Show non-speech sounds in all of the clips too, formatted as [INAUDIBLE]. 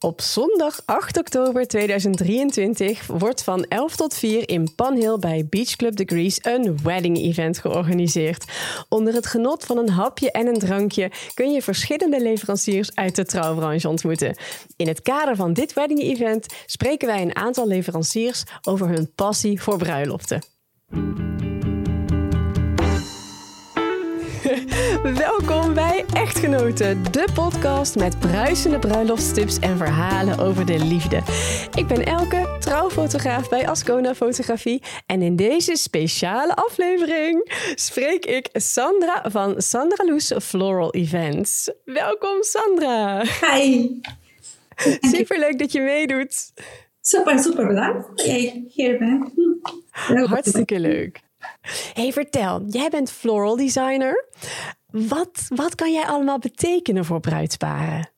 Op zondag 8 oktober 2023 wordt van 11 tot 4 in Panhill bij Beach Club Degrees een wedding event georganiseerd. Onder het genot van een hapje en een drankje kun je verschillende leveranciers uit de trouwbranche ontmoeten. In het kader van dit wedding event spreken wij een aantal leveranciers over hun passie voor bruiloften. [LAUGHS] Welkom bij Echtgenoten, de podcast met bruisende bruiloftstips en verhalen over de liefde. Ik ben Elke, trouwfotograaf bij Ascona Fotografie. En in deze speciale aflevering spreek ik Sandra van Sandra Loes Floral Events. Welkom Sandra. Hi. [LAUGHS] Superleuk dat je meedoet. Super, super bedankt dat jij hier bent. Hartstikke leuk. Hey, vertel, jij bent floral designer. Wat, wat kan jij allemaal betekenen voor bruidsparen?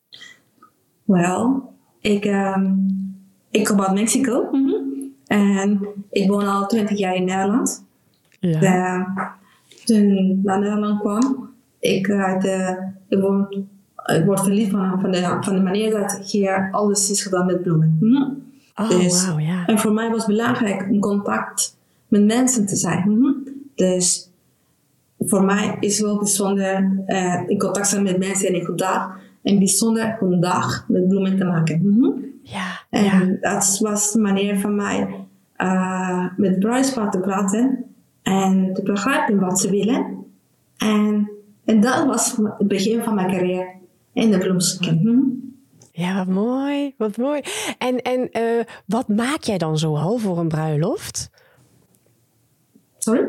Wel, ik, um, ik kom uit Mexico. Mm-hmm. En ik woon al 20 jaar in Nederland. Ja. De, toen ik naar Nederland kwam, ik, uh, de, ik, woon, ik word verliefd van, van, de, van de manier dat hier alles is gedaan met bloemen. Mm-hmm. Oh, dus, wow, ja. En voor mij was het belangrijk om contact met mensen te zijn. Mm-hmm. Dus voor mij is het wel bijzonder uh, in contact zijn met mensen en dag. En bijzonder een dag met bloemen te maken. Mm-hmm. Ja, en ja. dat was de manier van mij uh, met bruidspaar te praten en te begrijpen wat ze willen. En, en dat was het begin van mijn carrière in de bloemstukken. Mm-hmm. Ja, wat mooi, wat mooi. En, en uh, wat maak jij dan zoal voor een bruiloft? Sorry?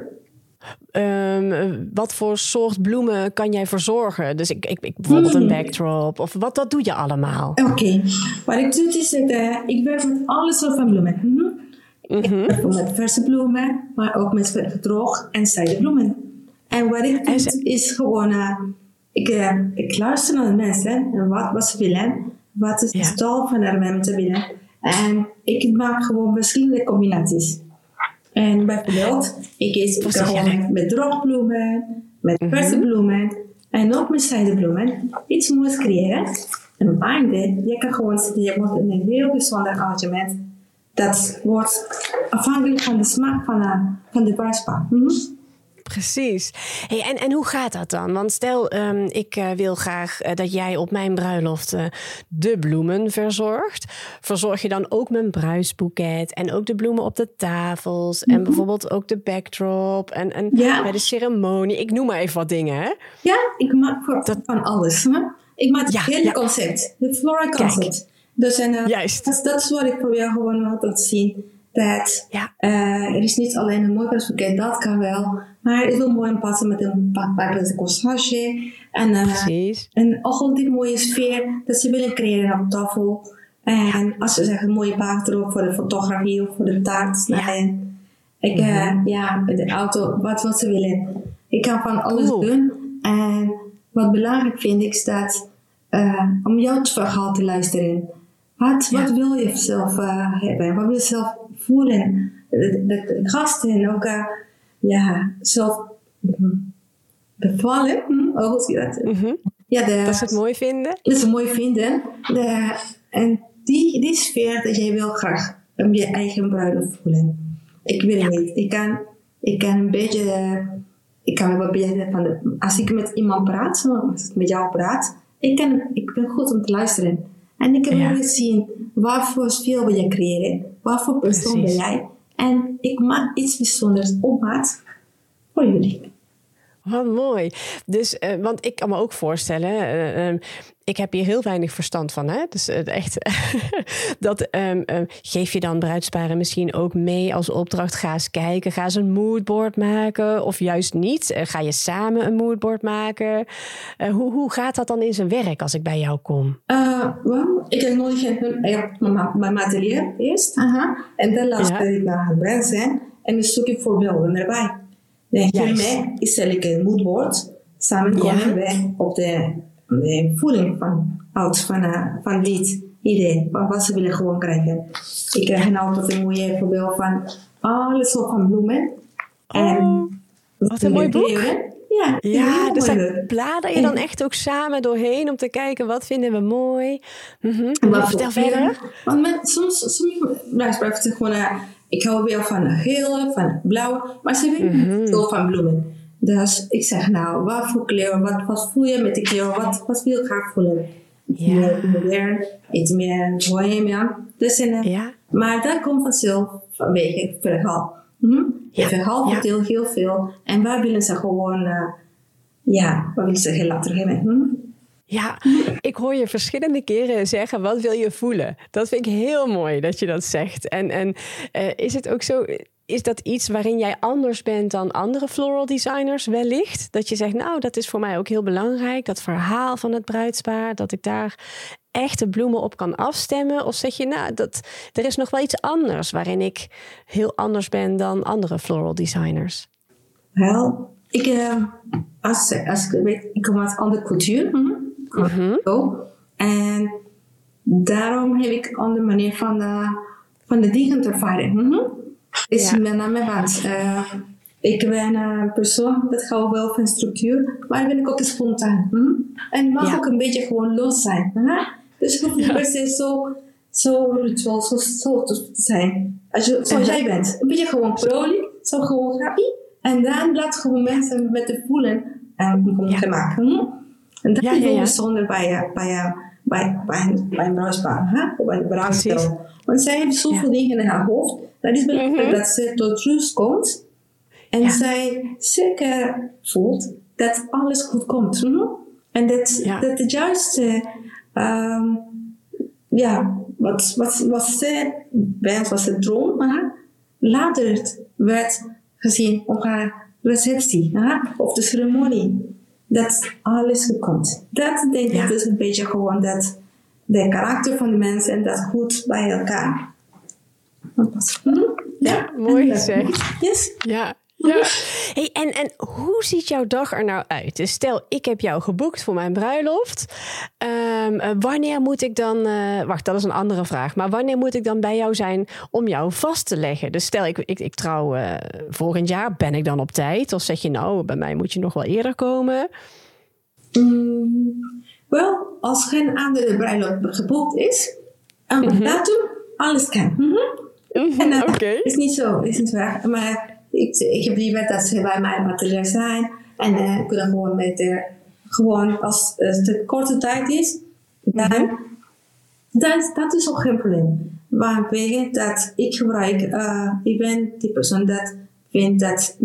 Um, wat voor soort bloemen kan jij verzorgen? Dus ik, ik, ik bijvoorbeeld een backdrop of wat, wat doe je allemaal? Oké, okay. wat ik doe is dat uh, ik werk met alle soorten van bloemen. Mm -hmm. Mm -hmm. Ik werk met verse bloemen, maar ook met gedroogd en zijdebloemen. En wat ik doe is, gewoon, uh, ik, uh, ik luister naar de mensen en wat, wat ze willen, wat is de ja. van de mensen willen. En ik maak gewoon verschillende combinaties. En bijvoorbeeld, ik is gewoon met droogbloemen, met verse bloemen en ook met zijdebloemen iets moois creëren. En binden, je kan gewoon zitten, je wordt een heel bijzonder arrangement. Dat wordt afhankelijk van de smaak van de, van de bruidspaar. Mm -hmm. Precies. Hey, en, en hoe gaat dat dan? Want stel, um, ik uh, wil graag uh, dat jij op mijn bruiloft uh, de bloemen verzorgt. Verzorg je dan ook mijn bruisboeket en ook de bloemen op de tafels mm -hmm. en bijvoorbeeld ook de backdrop en, en ja. bij de ceremonie? Ik noem maar even wat dingen, hè? Ja, ik maak voor, dat, van alles. Hè? Ik maak het ja, hele ja. concept, het flora concept. Dus en, Juist. Dat, dat is wat ik probeer gewoon te zien. Dat ja. er is niet alleen een mooi bruisboeket, dat kan wel. Maar het is wel mooi passen met een paar corsage. En uh, een ongelooflijk mooie sfeer dat ze willen creëren op tafel. En als ze zeggen, een mooie backdrop voor de fotografie of voor de taart snijden. Ja. Ik, uh, ja, de auto, wat, wat ze willen. Ik kan van alles cool. doen. En wat belangrijk vind ik is dat uh, om jouw verhaal te luisteren. Wat, ja. wat wil je zelf uh, hebben? Wat wil je zelf voelen? De, de, de gasten ook ja, zelf bevallen. Hm? Oh, hoe zie je dat? Mm -hmm. ja, de, dat ze het mooi vinden. Dat ze het mooi vinden. De, en die, die sfeer dat jij wil graag om je eigen bruiloft voelen. Ik wil ja. niet. Ik kan, ik kan een beetje... Ik kan wel beetje van de, als ik met iemand praat, als ik met jou praat, ik, kan, ik ben goed om te luisteren. En ik heb ja. zien waarvoor sfeer wil je creëren, waarvoor persoon ben jij. En ik maak iets bijzonders op maat voor jullie. [LAUGHS] Wat mooi. Dus, uh, want ik kan me ook voorstellen, uh, um, ik heb hier heel weinig verstand van. Hè? Dus uh, echt, [LAUGHS] dat um, geef je dan bruidsparen misschien ook mee als opdracht. Ga eens kijken, ga eens een moodboard maken of juist niet. ga je samen een moodboard maken? hoe, hoe gaat dat dan in zijn werk als ik bij jou kom? well, ik heb nodig mijn atelier eerst. -huh. En dan luister ik naar het bruid zijn en zoek ik voorbeelden erbij. Dan hiermee stel ik een moodboard. Samen komen ja. wij op de, de voeling van oud van, uh, van dit idee. Van wat ze willen gewoon krijgen. Ik krijg een altijd een mooie voorbeeld van alle soorten van bloemen. Oh, en wat een mooi boek. Ja, ja dus daar blader je dan echt ook samen doorheen om te kijken wat vinden we mooi. Mm -hmm. Vertel verder. Want met, soms, soms blijft het gewoon, uh, ik hou wel van geel, van blauw, maar ze weten mm -hmm. veel van bloemen. Dus ik zeg nou, wat voor kleur, wat, wat voel je met de kleur, wat, wat wil je graag voelen? Ja. Meer modern, iets meer bohemian. Dus in, ja. Maar dat komt vanzelf vanwege het verhaal. Hm? Ja. Het verhaal vertelt heel veel. En waar willen ze gewoon, uh, ja, waar willen ze heel later hebben? Hm? Ja, ik hoor je verschillende keren zeggen: wat wil je voelen? Dat vind ik heel mooi dat je dat zegt. En, en uh, is het ook zo, is dat iets waarin jij anders bent dan andere floral designers wellicht? Dat je zegt, nou, dat is voor mij ook heel belangrijk, dat verhaal van het bruidspaar, dat ik daar echte bloemen op kan afstemmen? Of zeg je, nou, dat, er is nog wel iets anders waarin ik heel anders ben dan andere floral designers? Wel, ik, uh, als, als, ik, weet, ik kom uit andere cultuur. Mm -hmm. En daarom heb ik een andere manier van, uh, van de dingen te ervaren. Mm -hmm is ja. met name want uh, ik ben een persoon dat houdt wel van structuur, maar ben ik ook spontaan. Hm? En mag ook een beetje gewoon los zijn. Hè? Dus hoeft niet per se zo, zo ritueel, zo, zo te zijn. Als je, zoals jij bent. Een beetje gewoon vrolijk, zo gewoon happy. En dan laat gewoon mensen met de voelen en um, ja. maken. Hm? En dat is heel bijzonder bij, bij, bij, bij, bij een bruidspaar, bij een bruidspaar. Want zij hebben zoveel dingen in haar hoofd dat is belangrijk mm -hmm. dat ze tot rust komt en ja. zij zeker voelt dat alles goed komt. Mm -hmm. En dat, ja. dat de juiste, um, ja, wat, wat, wat ze wens, wat ze droom, uh, later werd gezien op haar receptie uh, of de ceremonie. Dat alles goed komt. Dat denk ja. ik dus een beetje gewoon dat de karakter van de mensen en dat goed bij elkaar Hm? Ja, mooi gezegd. Yes. Ja. Ja. [LAUGHS] Hey, en, en hoe ziet jouw dag er nou uit? Dus stel, ik heb jou geboekt voor mijn bruiloft. Um, wanneer moet ik dan. Uh, wacht, dat is een andere vraag. Maar wanneer moet ik dan bij jou zijn om jou vast te leggen? Dus stel, ik, ik, ik trouw uh, volgend jaar. Ben ik dan op tijd? Of zeg je nou, bij mij moet je nog wel eerder komen? Mm, wel, als geen andere bruiloft geboekt is, een mm -hmm. datum, alles kan. Mm -hmm. En dat okay. is niet zo, is niet waar. Maar ik, ik heb liever dat ze bij mijn atelier zijn en uh, kunnen gewoon met de, gewoon als het een korte tijd is, dan, mm -hmm. dat, dat is ook geen probleem. Vanwege dat ik gebruik, uh, ik ben die persoon dat vindt dat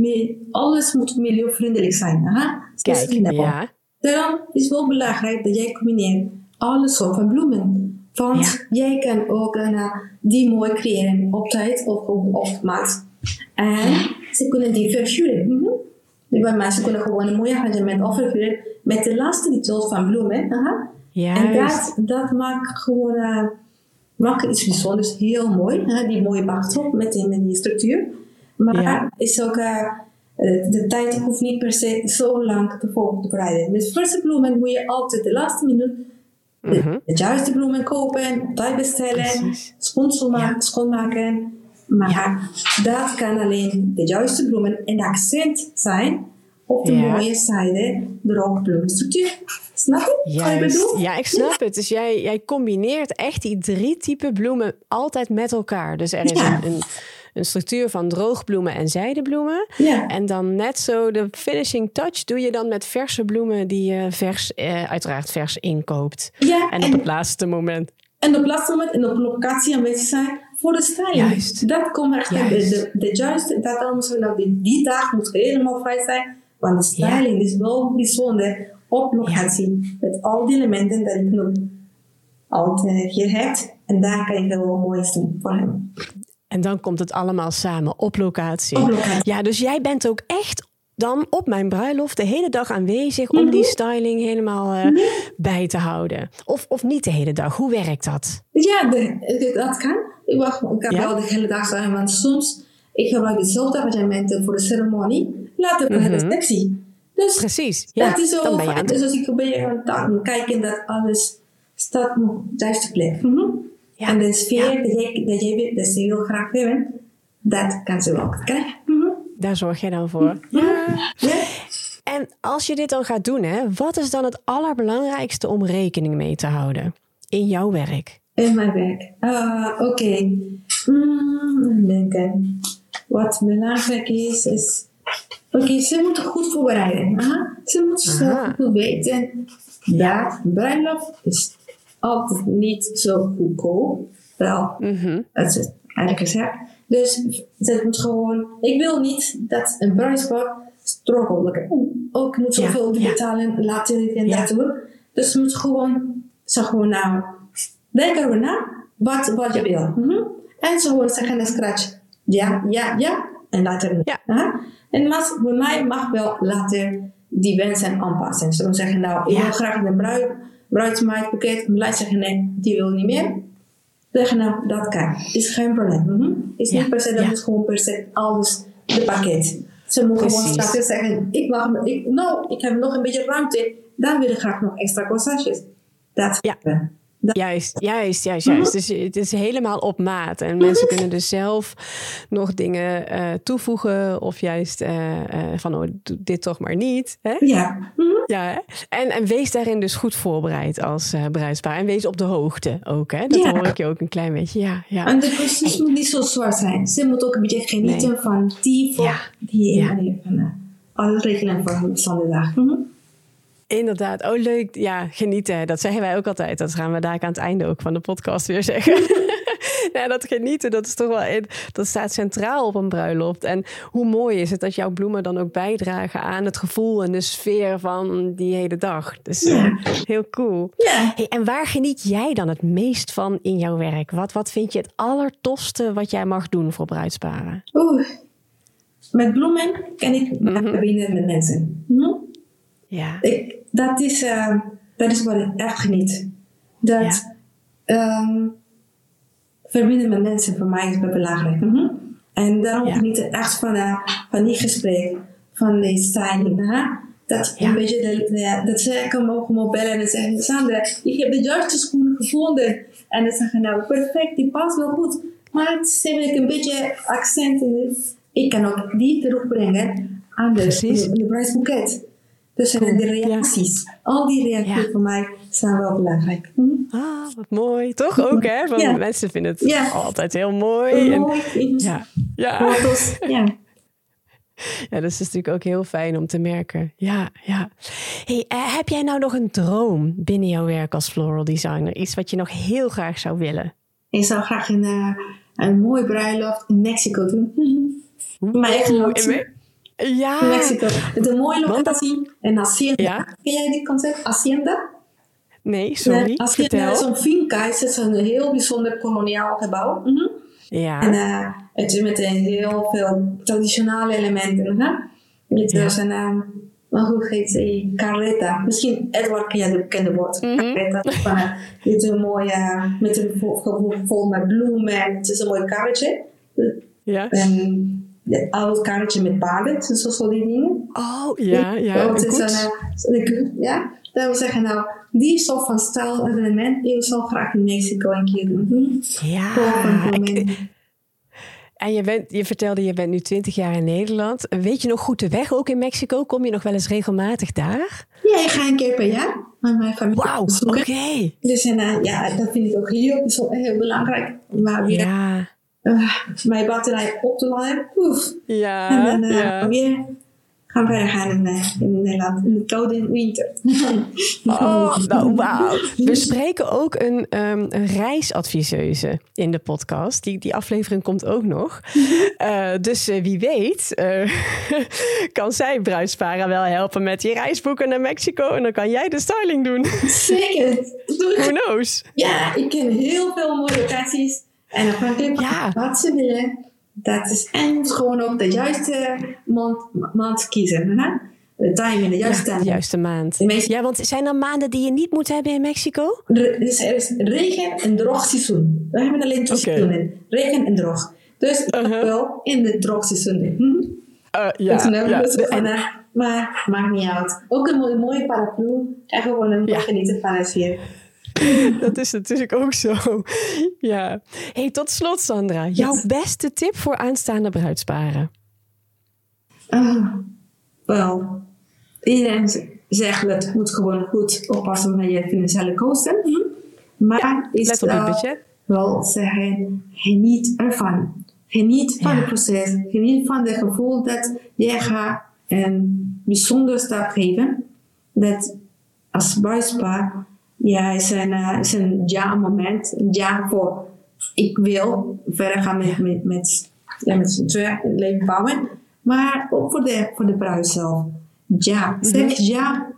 alles moet milieuvriendelijk zijn. Aha? Kijk, ja. Daarom is het wel belangrijk dat jij combineert alle soorten bloemen. Want jij kan ook uh, die mooi creëren op tijd of op, maat. En ze kunnen die verhuren. Mm -hmm. Bij mensen kunnen gewoon een mooi arrangement overhuren met de laatste details van bloemen. Aha. En dat, dat maakt gewoon uh, maakt iets bijzonders heel mooi. Hè? Die mooie backdrop met die, met die structuur. Maar ja. is ook, uh, de tijd hoeft niet per se zo lang te volgen te bereiden. Met verse bloemen moet je altijd de laatste minuut de, de juiste bloemen kopen, tijd bestellen, schoonmaken, schoonmaken. Maar ja. dat kan alleen de juiste bloemen en accent zijn op de ja. mooie zijde droogbloemenstructuur. Snap je wat ik bedoel? Ja, ik snap het. Dus jij, jij combineert echt die drie typen bloemen altijd met elkaar. Dus er is een, een een structuur van droogbloemen en zijdebloemen. Ja. En dan net zo de finishing touch doe je dan met verse bloemen die je vers, eh, uiteraard vers inkoopt. Ja, en op het laatste moment. En op het laatste moment en op locatie aanwezig zijn voor de styling. Juist. Dat komt echt de, de, de juiste, dat dan we die, die dag moet helemaal vrij zijn. Want de styling is wel bijzonder op locatie. Met al die elementen dat ik nog altijd hier heb. En daar kan je wel mooi doen voor hem. En dan komt het allemaal samen op locatie. Ja, dus jij bent ook echt dan op mijn bruiloft de hele dag aanwezig om die mhm. styling helemaal uh, bij te houden. Of, of niet de hele dag. Hoe werkt dat? Ja, de, dat kan. Ik, wacht, ik kan ja? wel de hele dag zijn, want soms ik gebruik dezelfde arrangementen voor de ceremonie. Later voor mm -hmm. de receptie. Dus Precies. Ja, dat is ook fijn. Dus als ik ben aan kijken dat alles staat op de juiste plek. Mm -hmm. Ja. En de sfeer ja. dat, jij, dat, jij, dat ze heel graag hebben, dat kan ze wel krijgen. Mm -hmm. Daar zorg jij dan voor. Ja. [LAUGHS] En als je dit dan gaat doen, hè, wat is dan het allerbelangrijkste om rekening mee te houden in jouw werk? In mijn werk. Uh, Oké. Okay. Mm, denken. Wat belangrijk is, is. Oké, okay, ze moeten goed voorbereiden. Huh? Ze moeten zo goed weten. Ja, bruiloft is altijd niet zo goedkoop. Wel, mm -hmm. dat is eigenlijk gezegd. Dus ze moet gewoon. Ik wil niet dat een bruidspar struggle. Ook moet zoveel ja, betalen, ja. laten en dat doen. Dus moet gewoon. Ze gewoon nou Denk erover na wat, wat je wil. Mm -hmm. En ze gewoon zeggen in scratch ja, ja, ja. En later ja. En mas, bij mij mag wel later die wensen aanpassen. Ze zeggen nou, ik wil graag een bruid, bruidsmaatboeket. Maar zeggen nee, die wil niet meer. Zeggen nou, dat kan. Is geen probleem. Mm -hmm. Is niet per se, dat is gewoon per se alles de pakket. Ze mogen gewoon straks zeggen, ik mag, ik, nou, ik heb nog een beetje ruimte. Dan wil ik graag nog extra corsage. Dat ja. Juist, juist, juist, juist. Dus het is helemaal op maat. En mensen kunnen dus zelf nog dingen uh, toevoegen. Of juist uh, uh, van, oh, doe dit toch maar niet. Hè? Ja. ja hè? En, en wees daarin dus goed voorbereid als bruidspaar. En wees op de hoogte ook. Hè? Dat ja. hoor ik je ook een klein beetje. Ja, ja. En de proces moet niet zo zwaar zijn. Ze moet ook een beetje genieten nee. van die voor ja. die ja. van alle regelen voor zondag. Mm -hmm. Inderdaad. Oh, leuk. Ja, genieten. Dat zeggen wij ook altijd. Dat gaan we daar aan het einde ook van de podcast weer zeggen. [LAUGHS] ja, dat genieten, dat is toch wel. Dat staat centraal op een bruiloft. En hoe mooi is het dat jouw bloemen dan ook bijdragen aan het gevoel en de sfeer van die hele dag. Dus ja. heel cool. Ja. Hey, en waar geniet jij dan het meest van in jouw werk? Wat, wat vind je het allertofste wat jij mag doen voor bruidsparen? Oeh, met bloemen kan ik mm -hmm. verbinden met mensen. Hm? Ja. Ik, dat, is, uh, dat is wat ik echt geniet. Dat ja. um, verbinden met mensen voor mij is belangrijk. Mm -hmm. En daarom ja. geniet ik echt van, uh, van die gesprek, van die styling. Hè? Dat, ja. een beetje de, de, dat ze kan mogen bellen en zeggen: Sandra, ik heb de juiste schoenen gevonden. En dan zeggen nou perfect, die past wel goed. Maar ze hebben een beetje accent in. Ik kan ook die terugbrengen aan de, de, de prijsboeket. Dus cool. de reacties. Ja. Al die reacties ja. voor mij zijn wel belangrijk. Hm? Ah, wat mooi. Toch ook, hè? Want ja. mensen vinden het altijd heel mooi. mooi. En, ja. Ja. Foto's. ja. [LAUGHS] Ja, dat is natuurlijk ook heel fijn om te merken. Ja, ja. Hey, uh, heb jij nou nog een droom binnen jouw werk als floral designer? Iets wat je nog heel graag zou willen? Ik zou graag een, uh, een mooi bruiloft in Mexico doen. Maar echt leuk. Ja. In Mexico. Het een mooie locatie. En Hacienda. Ja? Ken jij die concept? Hacienda? Nee, sorry. Nee, Hacienda is een finca. Het is een heel bijzonder koloniaal gebouw. Mm -hmm. Ja. En uh, het is met heel veel traditionele elementen. Hè? Het ja. is een... Uh, maar hoe heet ze? Carreta. Misschien Edward ken je de bekende woord. Mm -hmm. Carreta. Dit is een mooie... Met een vol, vol met bloemen. Het is een mooi karretje. Ja. En, de oude kaartje met paarden, zo die dingen. Oh, ja, ja. Dat is een, een, ja, dat wil zeggen, nou, die soort van stijl element, ik zou graag in Mexico een keer doen. Ja. En je, bent, je vertelde, je bent nu 20 jaar in Nederland. Weet je nog goed de weg ook in Mexico? Kom je nog wel eens regelmatig daar? Ja, ik ga een keer per jaar met mijn familie. Wauw, oké. Okay. Dus en, uh, ja, dat vind ik ook heel, heel belangrijk. Maar weer, ja mijn batterij op te laden. Ja, [LAUGHS] en dan ja. weer gaan verder gaan in, uh, in Nederland. In de koude winter. [LAUGHS] oh, nou wauw. We spreken ook een, um, een reisadviseuse in de podcast. Die, die aflevering komt ook nog. Uh, [LAUGHS] dus uh, wie weet kan zij bruidsparen wel helpen met die reisboeken naar Mexico. En dan kan jij de styling doen. Zeker. Who knows? Ja, ik ken heel veel mooie locaties. En afhankelijk ja. wat ze willen, dat is en gewoon ook de juiste maand, maand kiezen. Hè? De timing, de juiste ja, de juiste maand. Ja, want zijn er maanden die je niet moet hebben in Mexico? Dus er is regen en droog seizoen. We hebben alleen twee okay. seizoenen. Regen en droog. Dus uh -huh. wel in de droog seizoen. Hm? Uh, ja, ja. Van, uh, maar maakt niet uit. Ook een mooie, mooie paraplu. En gewoon een ja. genieten van het hier. [LAUGHS] dat is natuurlijk ook zo. [LAUGHS] Ja. Hey, tot slot, Sandra. Jouw beste tip voor aanstaande bruidsparen? Uh, wel, iedereen zegt dat je moet gewoon goed oppassen met je financiële kosten. Maar Ja, is let op je wel- budget. wel zeggen, geniet ervan. Geniet van Ja. het proces. Geniet van het gevoel dat jij gaat een bijzonder stap geven. Dat als bruidspaar, ja, is een, eh, is een ja-moment. Een ja voor, ik wil verder gaan met, met, met, ja, met het leven bouwen. Maar ook voor de, voor de bruid zelf. Ja, zeg ja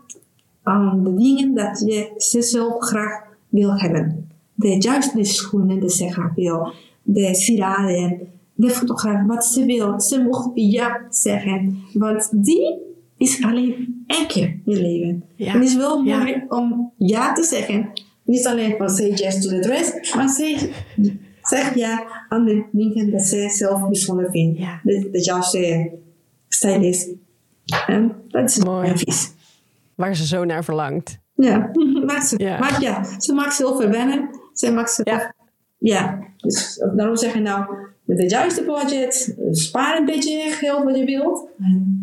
aan de dingen dat je zelf graag wil hebben. De juiste schoenen die ze graag wil, de sieraden, de fotograaf, wat ze wil. Ze mag ja zeggen, want die is alleen keer in je leven. Ja. En het is wel mooi om ja te zeggen. Niet alleen van say yes to the dress, maar say, zeg ja aan de dingen dat ze zelf bijzonder vindt. De, de juiste stylist. En dat is Mooi. advies. Waar ze zo naar verlangt. Ja, [LAUGHS] maar, ze, Ja. maar ja, ze maakt zelf verwennen. Ze maakt Ja. ja. dus daarom zeg je nou, met het juiste budget, spaar een beetje geld wat je wilt. En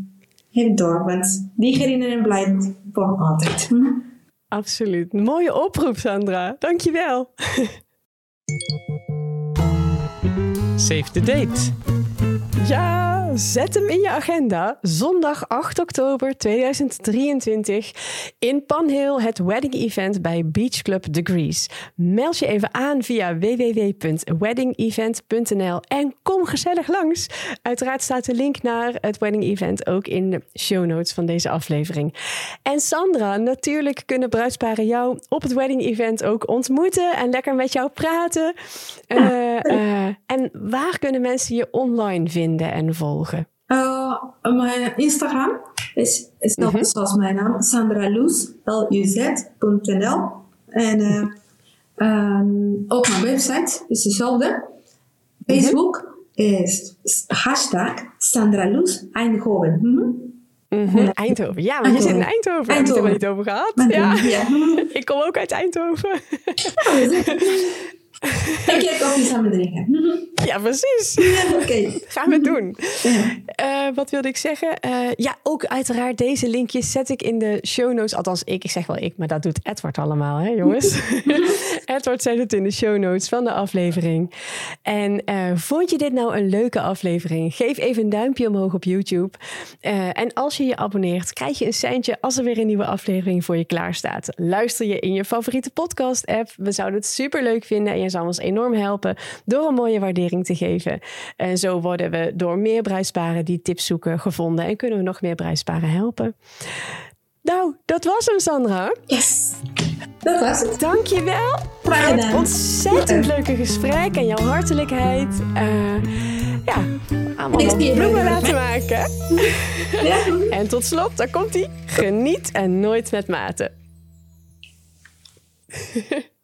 het door, want die herinnering blijft voor altijd. Hm? Absoluut. Een mooie oproep, Sandra. Dankjewel. Save the date. Ja, zet hem in je agenda. Zondag 8 oktober 2023 in Panhill, het wedding event bij Beach Club Degrees. Meld je even aan via www.weddingevent.nl en kom gezellig langs. Uiteraard staat de link naar het wedding event ook in de show notes van deze aflevering. En Sandra, natuurlijk kunnen bruidsparen jou op het wedding event ook ontmoeten en lekker met jou praten. Eh, eh, en waar kunnen mensen je online vinden en volgen? Uh, mijn Instagram is, is nog zoals mijn naam, Sandra Luz, L-U-Z.nl. En eh, ehm, ook mijn website is dezelfde. Facebook is hashtag Sandra Luz Eindhoven. Mhm. Mhm, Eindhoven. Ja, want je zit in Eindhoven. Daar hebben we het niet over gehad. Ja. [LAUGHS] Ik kom ook uit Eindhoven. [LAUGHS] [LAUGHS] Ik kijk koffie samen drinken. [LAUGHS] Ja, precies. Ja, [LAUGHS] Oké. Gaan we doen. Ja. Eh, wat wilde ik zeggen? Eh, ja, ook uiteraard deze linkjes zet ik in de show notes. Althans, ik, ik zeg wel ik, maar dat doet Edward allemaal, hè jongens? Edward zet het in de show notes van de aflevering. En eh, vond je dit nou een leuke aflevering? Geef even een duimpje omhoog op YouTube. En als je je abonneert, krijg je een seintje als er weer een nieuwe aflevering voor je klaar staat. Luister je in je favoriete podcast-app. We zouden het super leuk vinden zou ons enorm helpen door een mooie waardering te geven. En zo worden we door meer bruidsparen die tips zoeken gevonden en kunnen we nog meer bruidsparen helpen. Nou, dat was hem, Sandra. Yes. Dat was het. Dankjewel voor het ontzettend leuke gesprek en jouw hartelijkheid. Eh, ja, allemaal bloemen laten maken. Ja. En tot slot, daar komt ie. Geniet en nooit met maten. [LAUGHS]